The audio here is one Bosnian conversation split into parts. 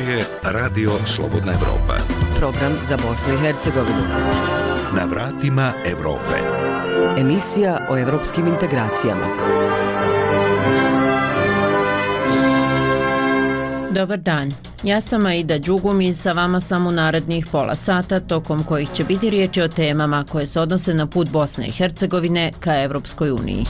Ovo je Radio Slobodna Evropa. Program za Bosnu i Hercegovinu. Na vratima Evrope. Emisija o evropskim integracijama. Dobar dan. Ja sam Aida Đugum i sa vama sam u narednih pola sata tokom kojih će biti riječi o temama koje se odnose na put Bosne i Hercegovine ka Evropskoj uniji.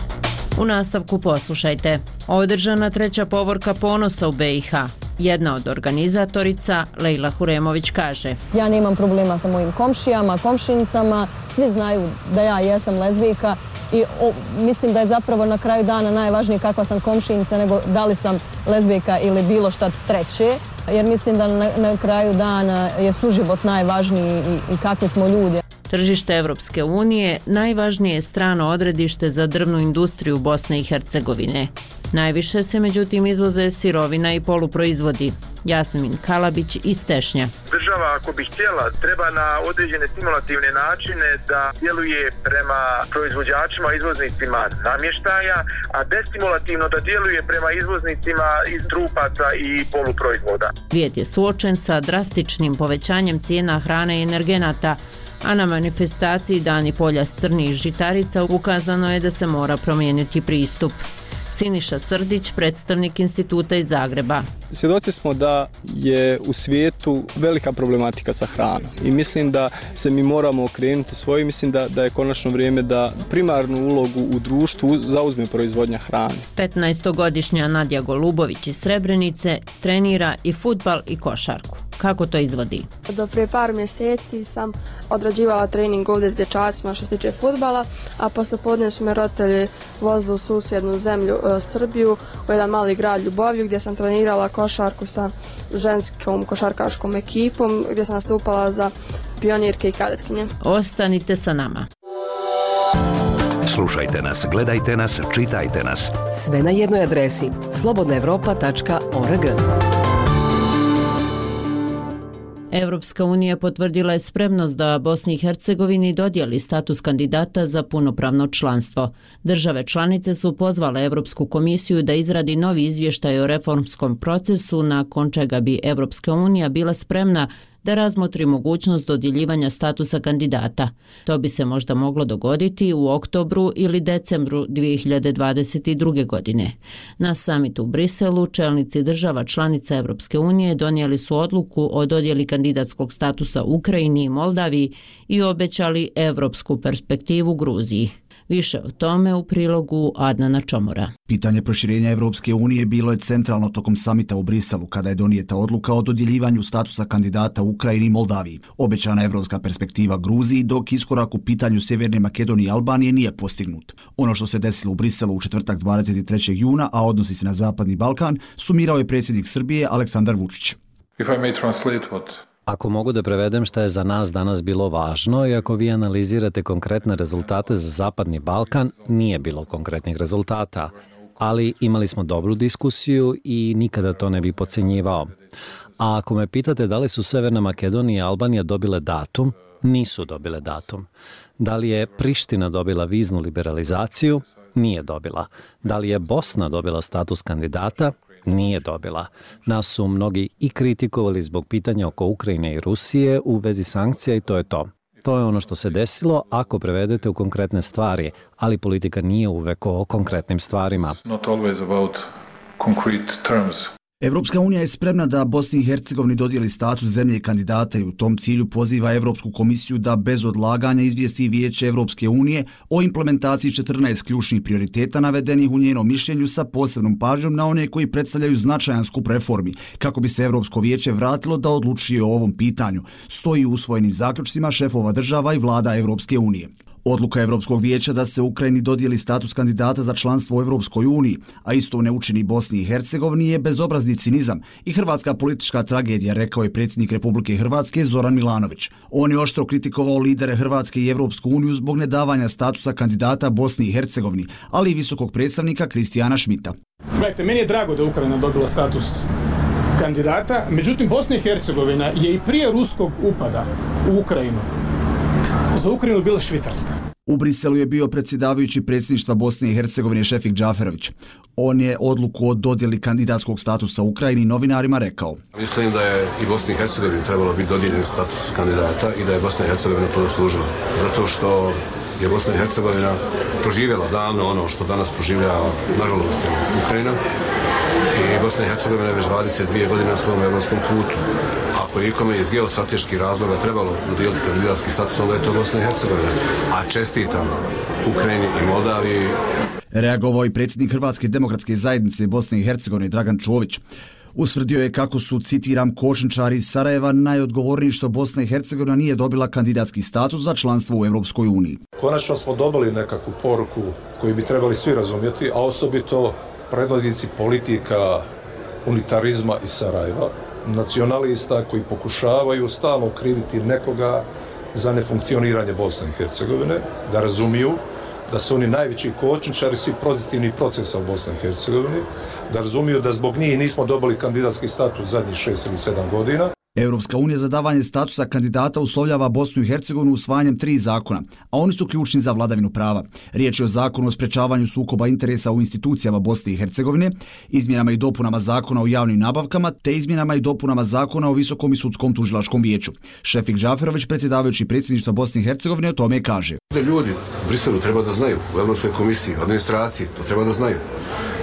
U nastavku poslušajte. Održana treća povorka ponosa u BiH. Jedna od organizatorica, Lejla Huremović, kaže Ja nemam problema sa mojim komšijama, komšinicama, svi znaju da ja jesam lezbijka i o, mislim da je zapravo na kraju dana najvažnije kakva sam komšinica nego da li sam lezbijka ili bilo šta treće jer mislim da na, na kraju dana je suživot najvažniji i, i kakvi smo ljudi. Tržište Evropske unije najvažnije je strano odredište za drvnu industriju Bosne i Hercegovine. Najviše se međutim izvoze sirovina i poluproizvodi. Jasmin Kalabić iz Tešnja. Država ako bi htjela treba na određene stimulativne načine da djeluje prema proizvođačima, izvoznicima namještaja, a destimulativno da djeluje prema izvoznicima iz trupaca i poluproizvoda. Svijet je suočen sa drastičnim povećanjem cijena hrane i energenata, a na manifestaciji Dani polja strnih žitarica ukazano je da se mora promijeniti pristup. Siniša Srdić, predstavnik instituta iz Zagreba. Svjedoci smo da je u svijetu velika problematika sa hranom i mislim da se mi moramo okrenuti svoje mislim da, da je konačno vrijeme da primarnu ulogu u društvu zauzme proizvodnja hrane. 15-godišnja Nadja Golubović iz Srebrenice trenira i futbal i košarku kako to izvodi? Do prije par mjeseci sam odrađivala trening ovdje s dječacima što se tiče futbala, a posle podne su me roditelji vozili u susjednu zemlju e, Srbiju, u jedan mali grad Ljubovlju gdje sam trenirala košarku sa ženskom košarkaškom ekipom, gdje sam nastupala za pionirke i kadetkinje. Ostanite sa nama. Slušajte nas, gledajte nas, čitajte nas. Sve na jednoj adresi slobodnaevropa.org. Evropska unija potvrdila je spremnost da Bosni i Hercegovini dodijeli status kandidata za punopravno članstvo. Države članice su pozvale Evropsku komisiju da izradi novi izvještaj o reformskom procesu nakon čega bi Evropska unija bila spremna da razmotri mogućnost dodjeljivanja statusa kandidata. To bi se možda moglo dogoditi u oktobru ili decembru 2022. godine. Na samitu u Briselu čelnici država članica Evropske unije donijeli su odluku o dodjeli kandidatskog statusa Ukrajini i Moldaviji i obećali evropsku perspektivu Gruziji. Više o tome u prilogu Adnana Čomora. Pitanje proširenja Evropske unije bilo je centralno tokom samita u Briselu kada je donijeta odluka o dodjeljivanju statusa kandidata Ukrajini i Moldaviji. Obećana evropska perspektiva Gruziji dok iskorak u pitanju Sjeverne Makedonije i Albanije nije postignut. Ono što se desilo u Briselu u četvrtak 23. juna, a odnosi se na Zapadni Balkan, sumirao je predsjednik Srbije Aleksandar Vučić. If I may translate what Ako mogu da prevedem šta je za nas danas bilo važno i ako vi analizirate konkretne rezultate za Zapadni Balkan, nije bilo konkretnih rezultata, ali imali smo dobru diskusiju i nikada to ne bi pocenjivao. A ako me pitate da li su Severna Makedonija i Albanija dobile datum, nisu dobile datum. Da li je Priština dobila viznu liberalizaciju? Nije dobila. Da li je Bosna dobila status kandidata? Nije dobila. Nas su mnogi i kritikovali zbog pitanja oko Ukrajine i Rusije u vezi sankcija i to je to. To je ono što se desilo ako prevedete u konkretne stvari, ali politika nije uvek o konkretnim stvarima. Not always about concrete terms. Evropska unija je spremna da Bosni i Hercegovini dodijeli status zemlje kandidata i u tom cilju poziva Evropsku komisiju da bez odlaganja izvijesti vijeće Evropske unije o implementaciji 14 ključnih prioriteta navedenih u njenom mišljenju sa posebnom pažnjom na one koji predstavljaju značajan skup reformi, kako bi se Evropsko vijeće vratilo da odlučuje o ovom pitanju, stoji u usvojenim zaključcima šefova država i vlada Evropske unije. Odluka Evropskog vijeća da se Ukrajini dodijeli status kandidata za članstvo u Evropskoj uniji, a isto ne učini Bosni i Hercegovini je bezobrazni cinizam i hrvatska politička tragedija, rekao je predsjednik Republike Hrvatske Zoran Milanović. On je oštro kritikovao lidere Hrvatske i Evropsku uniju zbog nedavanja statusa kandidata Bosni i Hercegovini, ali i visokog predstavnika Kristijana Šmita. Gledajte, meni je drago da Ukrajina dobila status kandidata, međutim Bosna i Hercegovina je i prije ruskog upada u Ukrajinu za Ukrajinu bila Švicarska. U Briselu je bio predsjedavajući predsjedništva Bosne i Hercegovine Šefik Džaferović. On je odluku o dodjeli kandidatskog statusa Ukrajini novinarima rekao. Mislim da je i Bosni i Hercegovini trebalo biti dodijeljen status kandidata i da je Bosna i Hercegovina to zaslužila. Zato što je Bosna i Hercegovina proživjela davno ono što danas proživljava, nažalost, Ukrajina. I Bosna i Hercegovina je već 22 godine na svom evropskom putu. Ako je ikome iz geostrateških razloga trebalo udijeliti kandidatski status, onda je to Bosna i Hercegovina. A čestitam Ukrajini i Moldaviji. Reagovao i predsjednik Hrvatske demokratske zajednice Bosne i Hercegovine Dragan Čović. Usvrdio je kako su, citiram, košničari iz Sarajeva najodgovorniji što Bosna i Hercegovina nije dobila kandidatski status za članstvo u Europskoj uniji. Konačno smo dobili nekakvu poruku koju bi trebali svi razumjeti, a osobito predvodnici politika unitarizma iz Sarajeva, nacionalista koji pokušavaju stalno kriviti nekoga za nefunkcioniranje Bosne i Hercegovine, da razumiju da su oni najveći kočničari svih pozitivnih procesa u Bosni i Hercegovini, da razumiju da zbog njih nismo dobili kandidatski status zadnjih šest ili sedam godina. Europska unija za davanje statusa kandidata uslovljava Bosnu i Hercegovinu usvajanjem tri zakona, a oni su ključni za vladavinu prava. Riječ je o zakonu o sprečavanju sukoba interesa u institucijama Bosne i Hercegovine, izmjenama i dopunama zakona o javnim nabavkama, te izmjenama i dopunama zakona o visokom i sudskom tužilačkom vijeću. Šefik Džaferović, predsjedavajući predsjedništva Bosne i Hercegovine, o tome kaže. Ljudi u Briselu treba da znaju, u Evropskoj komisiji, administraciji, to treba da znaju.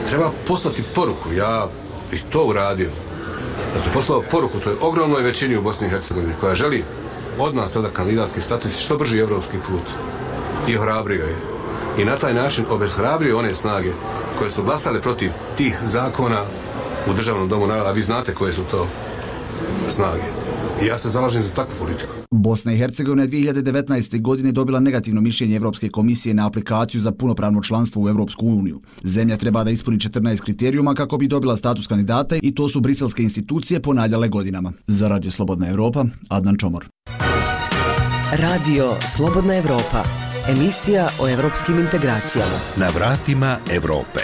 Treba poslati poruku, ja i to uradio, Dakle, poslao poruku toj ogromnoj većini u Bosni i Hercegovini koja želi od nas sada kandidatski status što brži evropski put. I ohrabrio je. I na taj način obezhrabrio one snage koje su glasale protiv tih zakona u državnom domu naroda. A vi znate koje su to snage. I ja se zalažem za takvu politiku. Bosna i Hercegovina je 2019. godine dobila negativno mišljenje Evropske komisije na aplikaciju za punopravno članstvo u Evropsku uniju. Zemlja treba da ispuni 14 kriterijuma kako bi dobila status kandidata i to su briselske institucije ponadjale godinama. Za Radio Slobodna Evropa, Adnan Čomor. Radio Slobodna Evropa. Emisija o evropskim integracijama. Na vratima Evrope.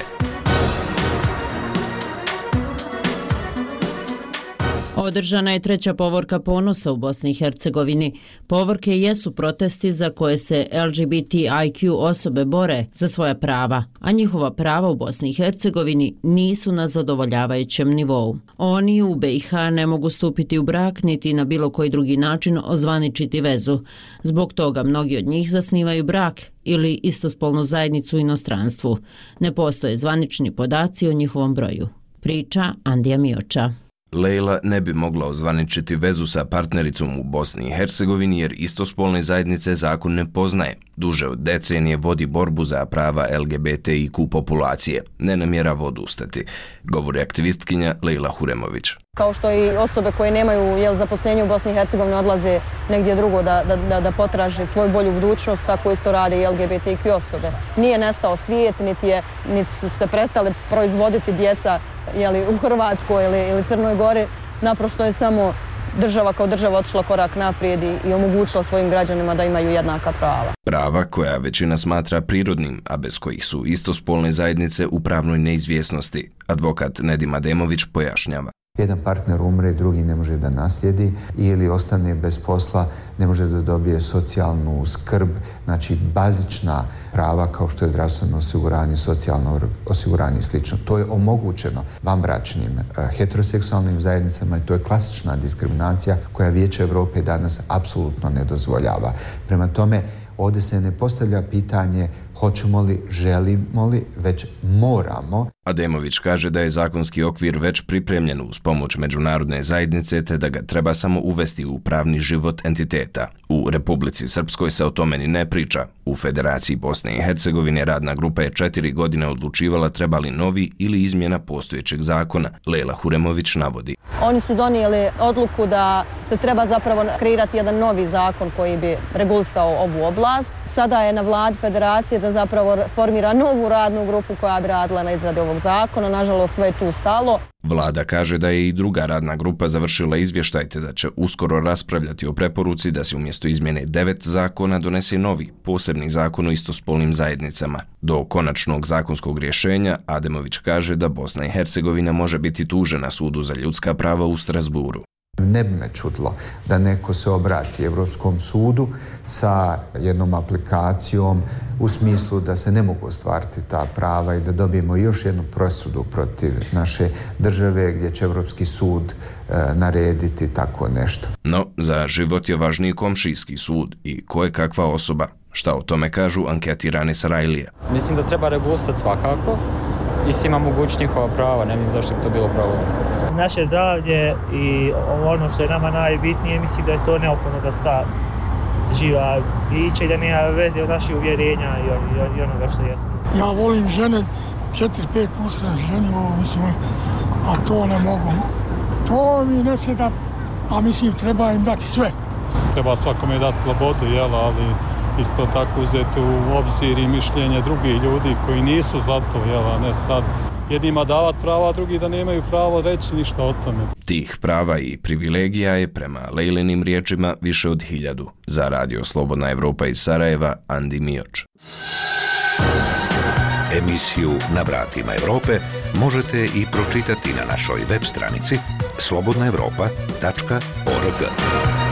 Održana je treća povorka ponosa u Bosni i Hercegovini. Povorke jesu protesti za koje se LGBTIQ osobe bore za svoja prava, a njihova prava u Bosni i Hercegovini nisu na zadovoljavajućem nivou. Oni u BiH ne mogu stupiti u brak niti na bilo koji drugi način ozvaničiti vezu. Zbog toga mnogi od njih zasnivaju brak ili istospolnu zajednicu u inostranstvu. Ne postoje zvanični podaci o njihovom broju. Priča Andija Mioča. Leila ne bi mogla ozvaničiti vezu sa partnericom u Bosni i Hercegovini jer istospolne zajednice zakon ne poznaje. Duže od decenije vodi borbu za prava LGBTIQ populacije. Ne namjera vodu ustati, govori aktivistkinja Leila Huremović. Kao što i osobe koje nemaju jel, zaposlenje u Bosni i Hercegovini odlaze negdje drugo da, da, da, da potraže svoju bolju budućnost, tako isto rade i LGBTIQ osobe. Nije nestao svijet, niti, je, niti su se prestale proizvoditi djeca jeli, u Hrvatskoj ili, ili Crnoj Gori, naprosto je samo država kao država otišla korak naprijed i, omogućila svojim građanima da imaju jednaka prava. Prava koja većina smatra prirodnim, a bez kojih su istospolne zajednice u pravnoj neizvjesnosti, advokat Nedim Ademović pojašnjava. Jedan partner umre, drugi ne može da naslijedi ili ostane bez posla, ne može da dobije socijalnu skrb, znači bazična prava kao što je zdravstveno osiguranje, socijalno osiguranje i slično. To je omogućeno vambračnim eh, heteroseksualnim zajednicama i to je klasična diskriminacija koja Vijeće Evrope danas apsolutno ne dozvoljava. Prema tome, ovdje se ne postavlja pitanje hoćemo li, želimo li, već moramo. Ademović kaže da je zakonski okvir već pripremljen uz pomoć međunarodne zajednice te da ga treba samo uvesti u pravni život entiteta. U Republici Srpskoj se o tome ni ne priča. U Federaciji Bosne i Hercegovine radna grupa je četiri godine odlučivala treba li novi ili izmjena postojećeg zakona. Lela Huremović navodi. Oni su donijeli odluku da se treba zapravo kreirati jedan novi zakon koji bi regulisao ovu oblast. Sada je na vlad Federacije da zapravo formira novu radnu grupu koja bi radila na izradi ovog zakona. Nažalost, sve je tu stalo. Vlada kaže da je i druga radna grupa završila izvještaj te da će uskoro raspravljati o preporuci da se umjesto izmjene devet zakona donese novi, posebni zakon o istospolnim zajednicama. Do konačnog zakonskog rješenja Ademović kaže da Bosna i Hercegovina može biti tužena sudu za ljudska prava u Strasburu. Ne bi me čudlo da neko se obrati Evropskom sudu sa jednom aplikacijom u smislu da se ne mogu ostvariti ta prava i da dobijemo još jednu prosudu protiv naše države gdje će Evropski sud e, narediti tako nešto. No, za život je važniji komšijski sud i ko je kakva osoba. Šta o tome kažu anketirani Sarajlije? Mislim da treba regulisati svakako i svima mogući njihova prava, ne vidim zašto bi to bilo pravo. Naše zdravlje i ono što je nama najbitnije, mislim da je to neophodno da sva živa biće i da nema veze od naših uvjerenja i, i, i onoga što jesu. Ja volim žene, četiri, pet puta ženi ovo, mislim, a to ne mogu. To mi ne se da, a mislim, treba im dati sve. Treba svakome dati slobodu, jel, ali isto tako uzeti u obzir i mišljenje drugih ljudi koji nisu za to, jel, a ne sad jednima davat prava, a drugi da nemaju pravo reći ništa o tome. Tih prava i privilegija je prema Lejlinim riječima više od hiljadu. Za radio Slobodna Evropa iz Sarajeva, Andi Mioč. Emisiju Na vratima Evrope možete i pročitati na našoj web stranici slobodnaevropa.org.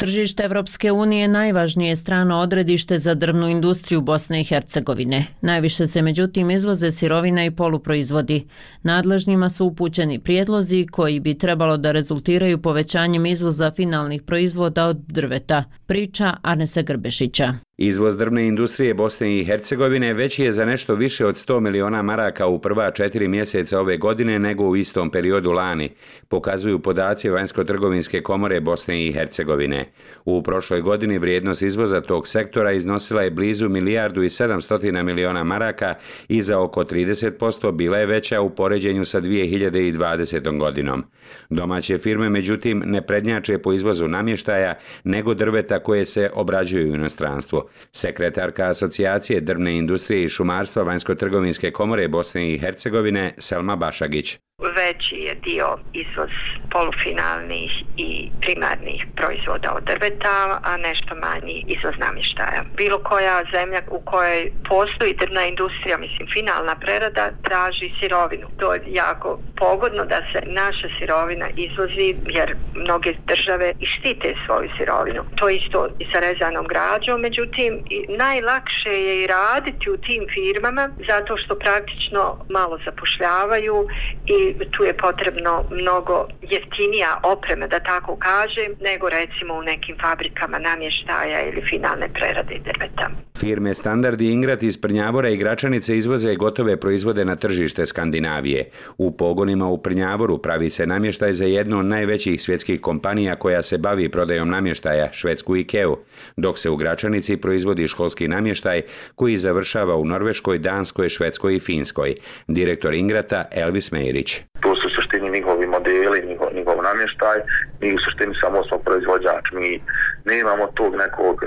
Tržište Evropske unije najvažnije strano odredište za drvnu industriju Bosne i Hercegovine. Najviše se međutim izvoze sirovina i poluproizvodi. Nadležnjima su upućeni prijedlozi koji bi trebalo da rezultiraju povećanjem izvoza finalnih proizvoda od drveta. Priča Arnesa Grbešića. Izvoz drvne industrije Bosne i Hercegovine veći je za nešto više od 100 miliona maraka u prva četiri mjeseca ove godine nego u istom periodu lani, pokazuju podaci Vanjsko-trgovinske komore Bosne i Hercegovine. U prošloj godini vrijednost izvoza tog sektora iznosila je blizu milijardu i 700 miliona maraka i za oko 30% bila je veća u poređenju sa 2020. godinom. Domaće firme, međutim, ne prednjače po izvozu namještaja nego drveta koje se obrađuju u inostranstvu. Sekretarka Asocijacije drvne industrije i šumarstva Vanjsko-trgovinske komore Bosne i Hercegovine Selma Bašagić veći je dio izvoz polufinalnih i primarnih proizvoda od drveta, a nešto manji izvoz namještaja. Bilo koja zemlja u kojoj postoji drvna industrija, mislim finalna prerada, traži sirovinu. To je jako pogodno da se naša sirovina izvozi jer mnoge države i štite svoju sirovinu. To je isto i sa rezanom građom, međutim najlakše je i raditi u tim firmama zato što praktično malo zapošljavaju i tu je potrebno mnogo jeftinija oprema, da tako kažem, nego recimo u nekim fabrikama namještaja ili finalne prerade drveta. Firme Standard i Ingrat iz Prnjavora i Gračanice izvoze gotove proizvode na tržište Skandinavije. U pogonima u Prnjavoru pravi se namještaj za jednu od najvećih svjetskih kompanija koja se bavi prodajom namještaja, švedsku Ikeu, dok se u Gračanici proizvodi školski namještaj koji završava u Norveškoj, Danskoj, Švedskoj i Finskoj. Direktor Ingrata Elvis Mejrić to su u suštini njihovi modeli, njihov, njihov namještaj, mi u suštini samo smo proizvođač, mi ne imamo tog nekog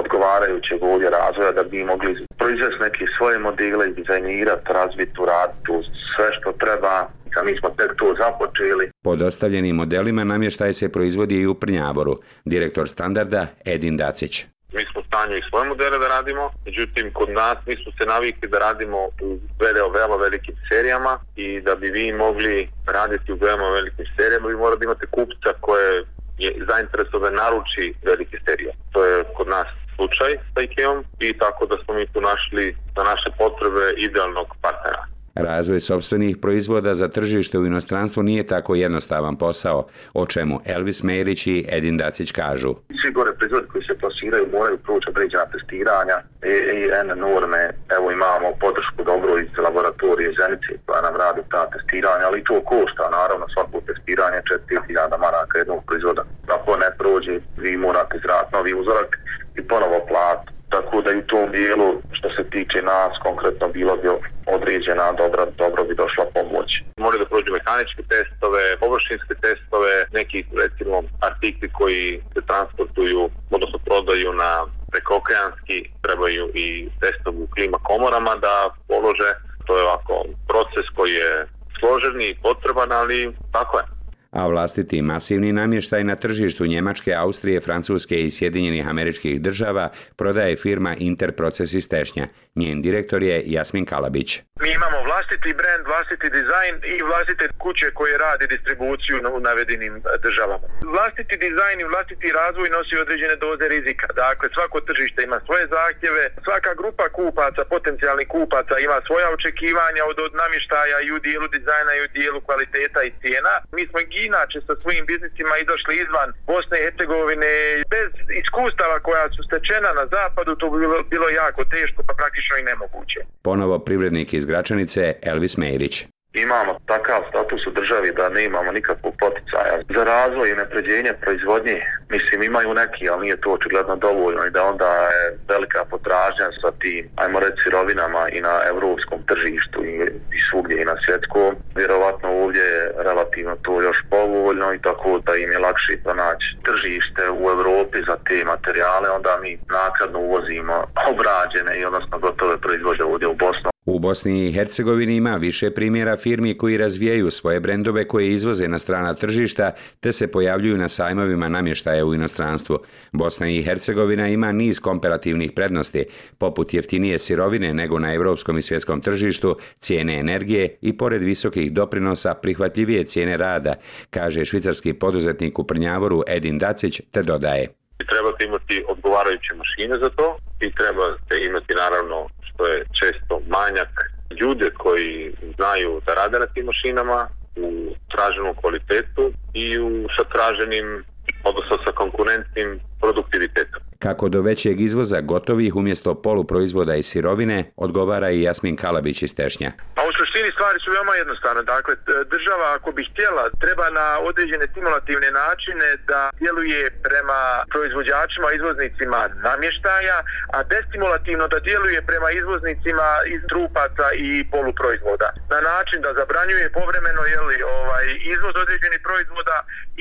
odgovarajućeg ovdje razvoja da bi mogli proizvesti neke svoje modele, dizajnirati, razviti, uraditi sve što treba, a mi smo tek to započeli. Po dostavljenim modelima namještaj se proizvodi i u Prnjavoru. Direktor standarda Edin Dacić mi smo stanju i svoje modele da radimo, međutim kod nas mi smo se navikli da radimo u veleo veoma velikim serijama i da bi vi mogli raditi u veoma velikim serijama, vi morate imate kupca koje je zainteresovan da naruči velike serije. To je kod nas slučaj sa Ikeom i tako da smo mi tu našli za naše potrebe idealnog partnera. Razvoj sobstvenih proizvoda za tržište u inostranstvu nije tako jednostavan posao, o čemu Elvis Merić i Edin Dacić kažu. Svi gore proizvodi koji se plasiraju moraju proći određena testiranja, EIN norme, evo imamo podršku dobro iz laboratorije Zenice koja nam radi ta testiranja, ali to košta, naravno svako testiranje 4000 maraka jednog proizvoda. Ako ne prođe, vi morate zrati novi uzorak i ponovo plat. Tako da i u tom dijelu, što se tiče nas, konkretno bilo bi određena dobra, dobro bi došla pomoć. Mora da prođu mehaničke testove, površinske testove, neki recimo artikli koji se transportuju, odnosno prodaju na prekookeanski, trebaju i testov u klima komorama da polože. To je ovako proces koji je složen i potreban, ali tako je a vlastiti masivni namještaj na tržištu Njemačke, Austrije, Francuske i Sjedinjenih američkih država prodaje firma Interproces iz Tešnja. Njen direktor je Jasmin Kalabić. Mi imamo vlastiti brand, vlastiti dizajn i vlastite kuće koje rade distribuciju u navedenim državama. Vlastiti dizajn i vlastiti razvoj nosi određene doze rizika. Dakle, svako tržište ima svoje zahtjeve, svaka grupa kupaca, potencijalnih kupaca ima svoja očekivanja od, od namještaja i u dijelu dizajna i u dijelu kvaliteta i cijena. Mi smo inače sa svojim biznisima izašli izvan Bosne i Hercegovine bez iskustava koja su stečena na zapadu, to bi bilo, bilo jako teško, pa praktično i nemoguće. Ponovo privrednik iz Gračanice, Elvis Mejrić imamo takav status u državi da ne imamo nikakvog poticaja za razvoj i napređenje proizvodnje. Mislim, imaju neki, ali nije to očigledno dovoljno i da onda je velika potražnja sa tim, ajmo reći, sirovinama i na evropskom tržištu i, i svugdje i na svjetskom. Vjerovatno ovdje je relativno to još povoljno i tako da im je lakše pronaći tržište u Evropi za te materijale, onda mi nakladno uvozimo obrađene i odnosno gotove proizvode ovdje u Bosnu. U Bosni i Hercegovini ima više primjera firmi koji razvijaju svoje brendove koje izvoze na strana tržišta te se pojavljuju na sajmovima namještaja u inostranstvu. Bosna i Hercegovina ima niz komparativnih prednosti, poput jeftinije sirovine nego na evropskom i svjetskom tržištu, cijene energije i pored visokih doprinosa prihvatljivije cijene rada, kaže švicarski poduzetnik u Prnjavoru Edin Dacić te dodaje. Trebate imati odgovarajuće mašine za to i trebate imati naravno što je često manjak. Ljude koji znaju da rade na tim mašinama u traženom kvalitetu i u sa traženim odnosno sa konkurentnim produktivitetom. Kako do većeg izvoza gotovih umjesto poluproizvoda i sirovine, odgovara i Jasmin Kalabić iz Tešnja. Pa u suštini stvari su veoma jednostavne. Dakle, država ako bi htjela, treba na određene stimulativne načine da djeluje prema proizvođačima, izvoznicima namještaja, a destimulativno da djeluje prema izvoznicima iz trupaca i poluproizvoda. Na način da zabranjuje povremeno jeli, ovaj, izvoz određenih proizvoda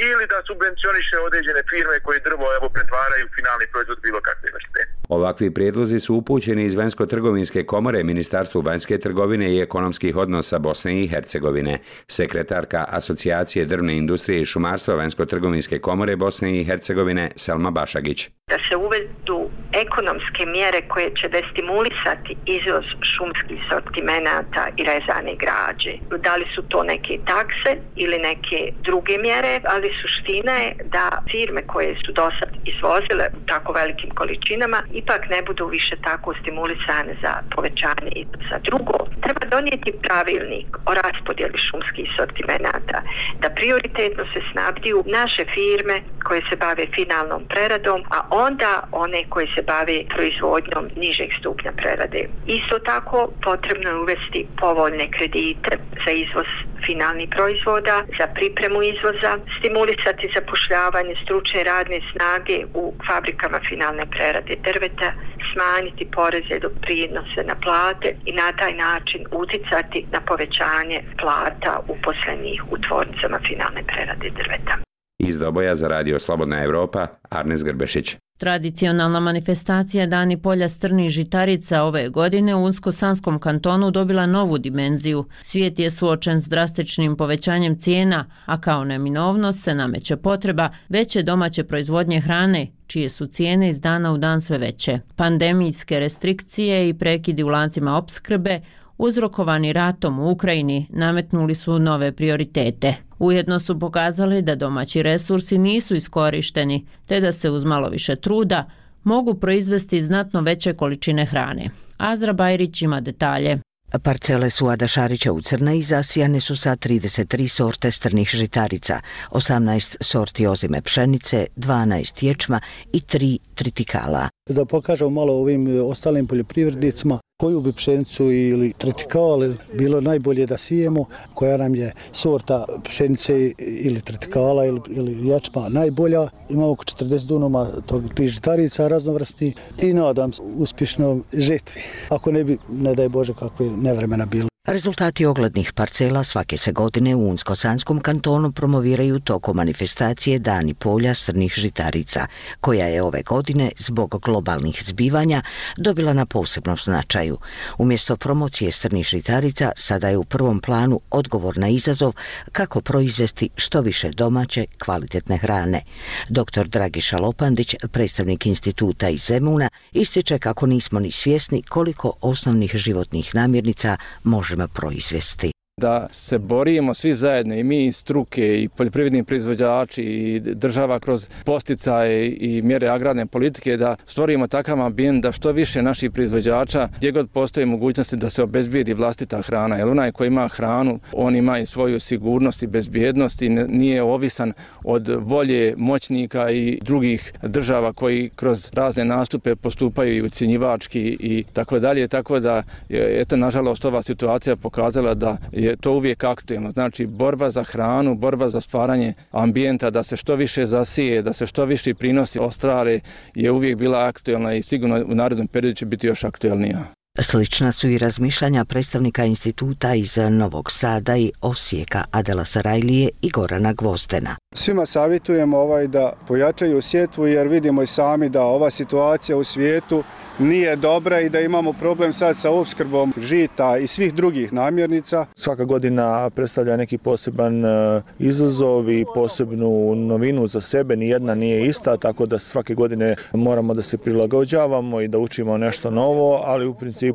ili da subvencioniše određene firme koje drvo evo, pretvaraju finalni proizvod bilo kakve vrste. Ovakvi prijedlozi su upućeni iz Vensko-trgovinske komore Ministarstvu vanjske trgovine i ekonomskih odnosa Bosne i Hercegovine. Sekretarka Asocijacije drvne industrije i šumarstva Vensko-trgovinske komore Bosne i Hercegovine Selma Bašagić. Da se uvedu ekonomske mjere koje će destimulisati izvoz šumskih sortimenata i rezane građe. Da li su to neke takse ili neke druge mjere, ali suština je da firme koje su do sad izvozile u tako velikim količinama ipak ne budu više tako stimulisane za povećanje izvoza. Drugo, treba donijeti pravilnik o raspodjeli šumskih sortimenata, da prioritetno se snabdiju naše firme koje se bave finalnom preradom, a onda one koje se bave proizvodnjom nižeg stupnja prerade. Isto tako potrebno je uvesti povoljne kredite za izvoz finalnih proizvoda, za pripremu izvoza, stimulisati zapošljavanje stručne radne snage u fabrikama finalne prerade drveta, smanjiti poreze do prijednose na plate i na taj način uticati na povećanje plata uposlenih u tvornicama finalne prerade drveta. Iz Doboja za Radio Slobodna Evropa, Arnes Grbešić. Tradicionalna manifestacija Dani polja strnih žitarica ove godine u Unsko-Sanskom kantonu dobila novu dimenziju. Svijet je suočen s drastičnim povećanjem cijena, a kao neminovnost se nameće potreba veće domaće proizvodnje hrane, čije su cijene iz dana u dan sve veće. Pandemijske restrikcije i prekidi u lancima opskrbe uzrokovani ratom u Ukrajini nametnuli su nove prioritete. Ujedno su pokazali da domaći resursi nisu iskorišteni, te da se uz malo više truda mogu proizvesti znatno veće količine hrane. Azra Bajrić ima detalje. Parcele su Ada Šarića u Crna i zasijane su sa 33 sorte strnih žitarica, 18 sorti ozime pšenice, 12 ječma i 3 tritikala. Da pokažemo malo ovim ostalim poljoprivrednicima koju bi pšenicu ili tritikale bilo najbolje da sijemo, koja nam je sorta pšenice ili tritikala ili, ili ječma najbolja. Imamo oko 40 dunoma tog tih žitarica raznovrstni i nadam se uspješnom žetvi. Ako ne bi, ne daj Bože, kakve nevremena bilo. Rezultati oglednih parcela svake se godine u Unsko-Sanskom kantonu promoviraju toko manifestacije Dani polja srnih žitarica, koja je ove godine zbog globalnih zbivanja dobila na posebnom značaju. Umjesto promocije srnih žitarica, sada je u prvom planu odgovor na izazov kako proizvesti što više domaće kvalitetne hrane. Dr. Dragiša Lopandić, predstavnik instituta iz Zemuna, ističe kako nismo ni svjesni koliko osnovnih životnih namirnica možemo pravažiuojame pro įsviestai da se borimo svi zajedno i mi iz struke i poljoprivredni proizvođači i država kroz posticaje i mjere agrarne politike da stvorimo takav ambijent da što više naših proizvođača gdje god postoje mogućnosti da se obezbijedi vlastita hrana. Jer onaj ko ima hranu on ima i svoju sigurnost i bezbjednost i nije ovisan od volje moćnika i drugih država koji kroz razne nastupe postupaju i ucjenjivački i tako dalje. Tako da eto nažalost ova situacija pokazala da je je to uvijek aktuelno. Znači, borba za hranu, borba za stvaranje ambijenta, da se što više zasije, da se što više prinosi ostrare, je uvijek bila aktuelna i sigurno u narednom periodu će biti još aktuelnija. Slična su i razmišljanja predstavnika instituta iz Novog Sada i Osijeka Adela Sarajlije i Gorana Gvozdena. Svima savjetujemo ovaj da pojačaju sjetvu jer vidimo i sami da ova situacija u svijetu nije dobra i da imamo problem sad sa opskrbom žita i svih drugih namjernica. Svaka godina predstavlja neki poseban e, izazov i posebnu novinu za sebe, ni jedna nije ista, tako da svake godine moramo da se prilagođavamo i da učimo nešto novo, ali u principu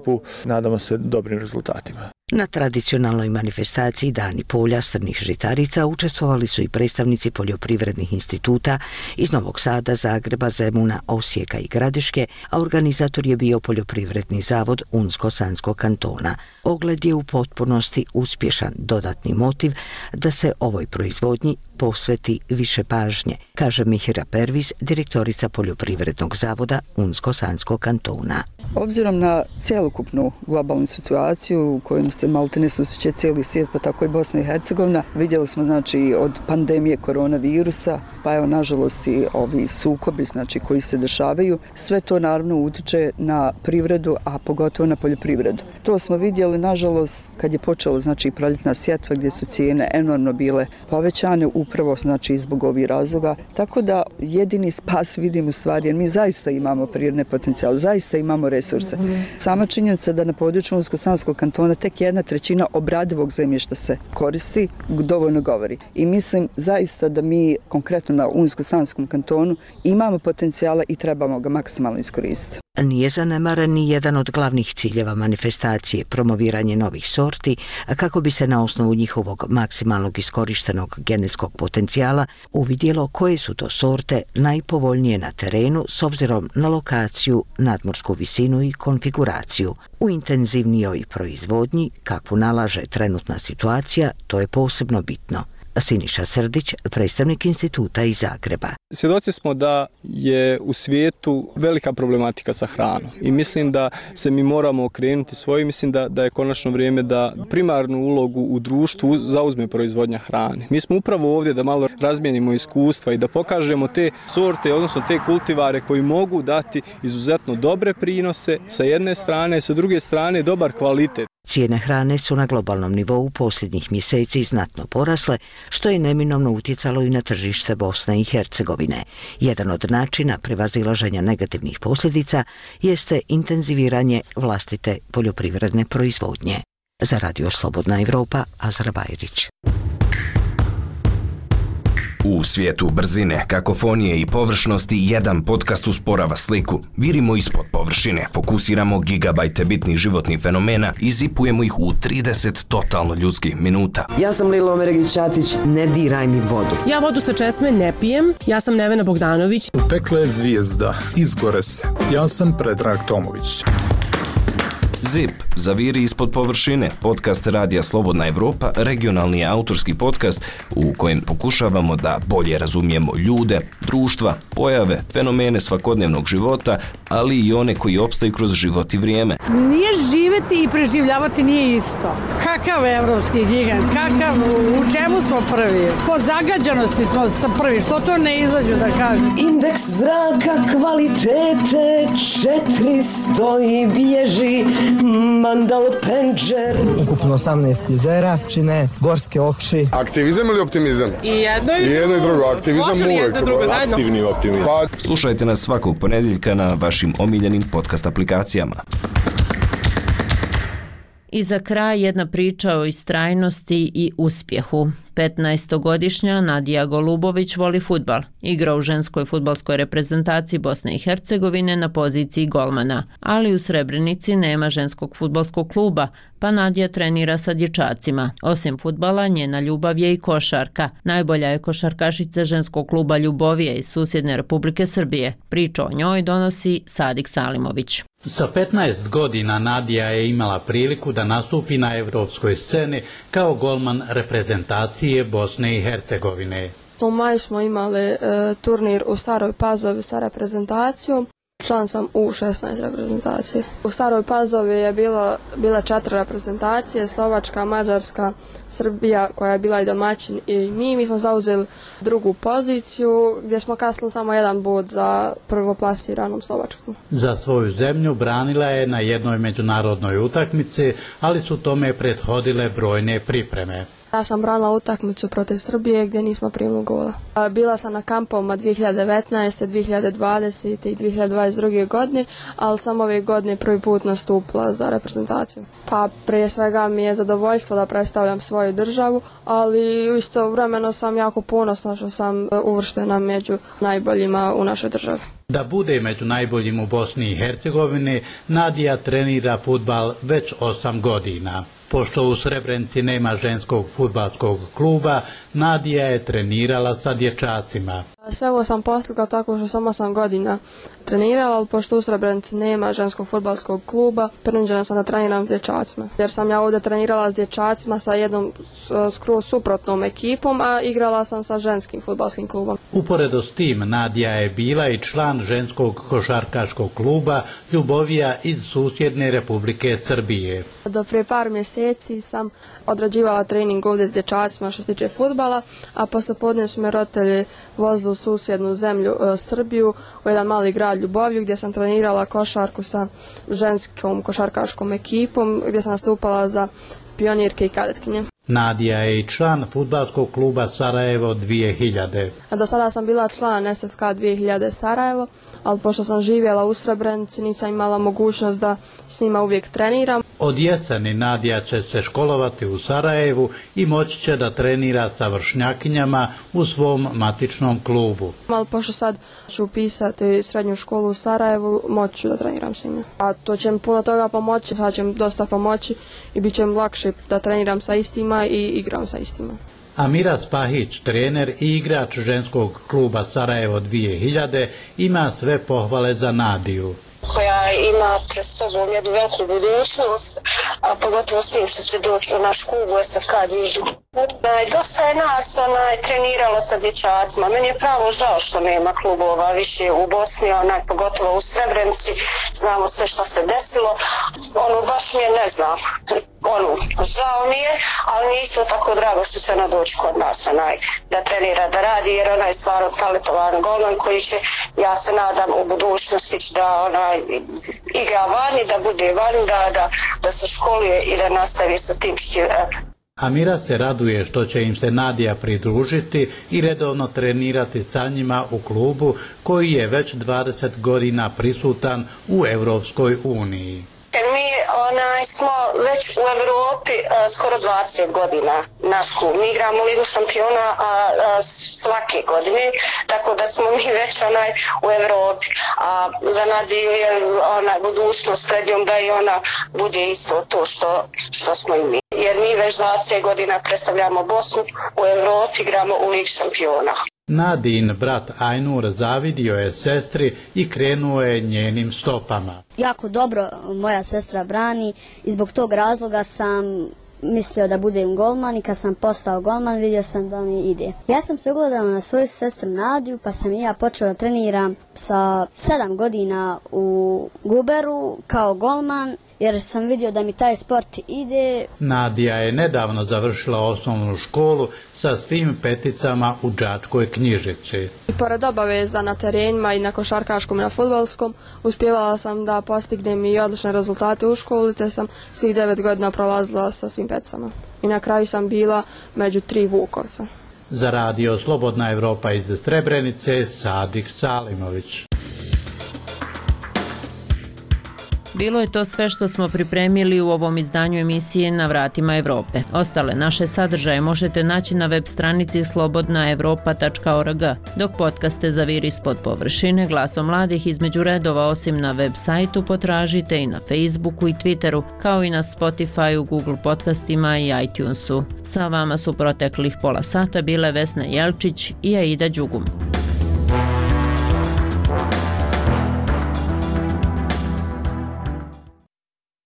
nadamo se dobrim rezultatima. Na tradicionalnoj manifestaciji Dani polja srnih žitarica učestvovali su i predstavnici poljoprivrednih instituta iz Novog Sada, Zagreba, Zemuna, Osijeka i Gradiške, a organizator je bio poljoprivredni zavod Unsko-Sanskog kantona. Ogled je u potpunosti uspješan dodatni motiv da se ovoj proizvodnji posveti više pažnje, kaže Mihira Pervis, direktorica poljoprivrednog zavoda Unsko-Sansko kantona. Obzirom na celokupnu globalnu situaciju u kojom se malte ne cijeli svijet, pa tako i Bosna i Hercegovina, vidjeli smo znači od pandemije koronavirusa, pa evo nažalost i ovi sukobi znači, koji se dešavaju, sve to naravno utiče na privredu, a pogotovo na poljoprivredu. To smo vidjeli nažalost kad je počelo znači proljetna sjetva gdje su cijene enormno bile povećane upravo znači zbog ovih razloga. Tako da jedini spas vidim u stvari jer mi zaista imamo prirodne potencijale, zaista imamo resurse. Sama činjenica da na području Unsko-Sanskog kantona tek jedna trećina obradivog zemljišta se koristi, dovoljno govori. I mislim zaista da mi konkretno na Unsko-Sanskom kantonu imamo potencijala i trebamo ga maksimalno iskoristiti. Nije zanemaren ni jedan od glavnih ciljeva manifestacije, promoviranje novih sorti, kako bi se na osnovu njihovog maksimalnog iskorištenog genetskog potencijala uvidjelo koje su to sorte najpovoljnije na terenu s obzirom na lokaciju, nadmorsku visinu i konfiguraciju. U intenzivnijoj proizvodnji, kakvu nalaže trenutna situacija, to je posebno bitno. Siniša Srdić, predstavnik instituta iz Zagreba. Svjedoci smo da je u svijetu velika problematika sa hranom i mislim da se mi moramo okrenuti svoje. Mislim da, da je konačno vrijeme da primarnu ulogu u društvu zauzme proizvodnja hrane. Mi smo upravo ovdje da malo razmijenimo iskustva i da pokažemo te sorte, odnosno te kultivare koji mogu dati izuzetno dobre prinose sa jedne strane, sa druge strane dobar kvalitet. Cijene hrane su na globalnom nivou posljednjih mjeseci znatno porasle, što je neminovno utjecalo i na tržište Bosne i Hercegovine. Jedan od načina prevazilaženja negativnih posljedica jeste intenziviranje vlastite poljoprivredne proizvodnje. Za Radio Slobodna Evropa, Azra Bajrić. U svijetu brzine, kakofonije i površnosti jedan podcast usporava sliku. Virimo ispod površine, fokusiramo gigabajte bitnih životnih fenomena i zipujemo ih u 30 totalno ljudskih minuta. Ja sam Lilo Omeregić-Ćatić, ne diraj mi vodu. Ja vodu sa česme ne pijem, ja sam Nevena Bogdanović. U pekle je zvijezda, izgore se. Ja sam Predrag Tomović. ZIP, Zaviri ispod površine, podcast Radija Slobodna Evropa, regionalni autorski podcast u kojem pokušavamo da bolje razumijemo ljude, društva, pojave, fenomene svakodnevnog života, ali i one koji opstaju kroz život i vrijeme. Nije živeti i preživljavati nije isto. Kak Kakav evropski gigant? Kakav, u čemu smo prvi? Po zagađanosti smo sa prvi, što to ne izađu da kažu? Indeks zraka kvalitete 400 i bježi mandal penđer. Ukupno 18 jezera čine gorske oči. Aktivizam ili optimizam? I jedno i, I jedno i drugo. Aktivizam Može uvek. jedno i drugo zajedno? Aktivni optimizam. Pa, Slušajte nas svakog ponedjeljka na vašim omiljenim podcast aplikacijama. I za kraj jedna priča o istrajnosti i uspjehu. 15-godišnja Nadija Golubović voli futbal. Igra u ženskoj futbalskoj reprezentaciji Bosne i Hercegovine na poziciji golmana. Ali u Srebrenici nema ženskog futbalskog kluba, pa Nadija trenira sa dječacima. Osim futbala, njena ljubav je i košarka. Najbolja je košarkašica ženskog kluba Ljubovije iz susjedne Republike Srbije. Priča o njoj donosi Sadik Salimović. Sa 15 godina Nadija je imala priliku da nastupi na evropskoj sceni kao golman reprezentacije Bosne i Hercegovine. U maju smo imali e, turnir u Staroj Pazovi sa reprezentacijom. Član sam u 16 reprezentacije. U Staroj Pazovi je bilo, bila četiri reprezentacije, Slovačka, Mađarska, Srbija koja je bila i domaćin i mi. Mi smo zauzeli drugu poziciju gdje smo kasnili samo jedan bod za prvoplasiranom Slovačkom. Za svoju zemlju branila je na jednoj međunarodnoj utakmici, ali su tome prethodile brojne pripreme. Ja sam branila utakmicu protiv Srbije gdje nismo primili gola. Bila sam na kampovima 2019. 2020. i 2022. godine, ali sam ove godine prvi put nastupila za reprezentaciju. Pa prije svega mi je zadovoljstvo da predstavljam svoju državu, ali isto vremeno sam jako ponosna što sam e, uvrštena među najboljima u našoj državi. Da bude među najboljim u Bosni i Hercegovini, Nadija trenira futbal već 8 godina. Pošto u Srebrenici nema ženskog futbalskog kluba, Nadija je trenirala sa dječacima. Sve ovo sam postigla tako što sam 8 godina trenirala, ali pošto u Srebrenici nema ženskog futbalskog kluba, prinuđena sam da treniram s dječacima. Jer sam ja ovdje trenirala s dječacima sa jednom skroz suprotnom ekipom, a igrala sam sa ženskim futbalskim klubom. Uporedo s tim, Nadija je bila i član ženskog košarkaškog kluba Ljubovija iz susjedne Republike Srbije. Do prije par mjeseci sam odrađivala trening ovdje s dječacima što se tiče futbala, a posle podne su me roditelji vozili u susjednu zemlju e, Srbiju, u jedan mali grad Ljuboviju gdje sam trenirala košarku sa ženskom košarkaškom ekipom, gdje sam nastupala za pionirke i kadetkinje. Nadija je i član futbalskog kluba Sarajevo 2000. A Do sada sam bila član SFK 2000 Sarajevo, ali pošto sam živjela u Srebrenici nisam imala mogućnost da s njima uvijek treniram. Od jeseni Nadija će se školovati u Sarajevu i moći će da trenira sa vršnjakinjama u svom matičnom klubu. Ali pošto sad ću upisati srednju školu u Sarajevu, moći ću da treniram s njima. A to će mi puno toga pomoći, sad će mi dosta pomoći i bit će mi lakše da treniram sa istima i igram sa istima. Amira Spahić, trener i igrač ženskog kluba Sarajevo 2000, ima sve pohvale za Nadiju. koja ima pred sobom jednu veliku budućnost, a pogotovo s tim što će doći u naš klub u SFK. Onaj, Dosta je nas onaj, treniralo sa dječacima. Meni je pravo žao što nema klubova više u Bosni, onaj, pogotovo u Srebrenici. Znamo sve što se desilo. Ono, baš mi je, ne znam, ono, žao mi je, ali mi je isto tako drago što će ona doći kod nas, onaj, da trenira, da radi, jer ona je stvarno talentovan golman koji će, ja se nadam, u budućnosti će da onaj, igra vani, da bude vani, da, da, da se školuje i da nastavi sa tim što je. E, Amira se raduje što će im se Nadija pridružiti i redovno trenirati sa njima u klubu koji je već 20 godina prisutan u Evropskoj uniji. Mi onaj, smo već u Evropi a, skoro 20 godina naš klub. Mi igramo Ligu šampiona a, a, svake godine, tako da smo mi već onaj u Evropi. A za Nadiju je onaj, budućnost pred njom da i ona bude isto to što, što smo i mi. Jer mi već 20 godina predstavljamo Bosnu u Evropi, igramo u Lig šampiona. Nadin brat Ajnur zavidio je sestri i krenuo je njenim stopama. jako dobro moja sestra brani i zbog tog razloga sam mislio da budem golman i kad sam postao golman vidio sam da mi ide. Ja sam se ugledala na svoju sestru Nadiju pa sam i ja počeo da treniram sa sedam godina u Guberu kao golman jer sam vidio da mi taj sport ide. Nadija je nedavno završila osnovnu školu sa svim peticama u Đačkoj knjižici. I pored obaveza na terenima i na košarkaškom i na futbolskom, uspjevala sam da postignem i odlične rezultate u školi, te sam svih devet godina prolazila sa svim peticama. I na kraju sam bila među tri Vukovca. Za radio Slobodna Evropa iz Srebrenice, Sadik Salimović. Bilo je to sve što smo pripremili u ovom izdanju emisije Na vratima Evrope. Ostale naše sadržaje možete naći na web stranici slobodnaevropa.org, dok podcaste za vir ispod površine glasom mladih između redova osim na web sajtu potražite i na Facebooku i Twitteru, kao i na Spotifyu, Google podcastima i iTunesu. Sa vama su proteklih pola sata bile Vesna Jelčić i Aida Đugum.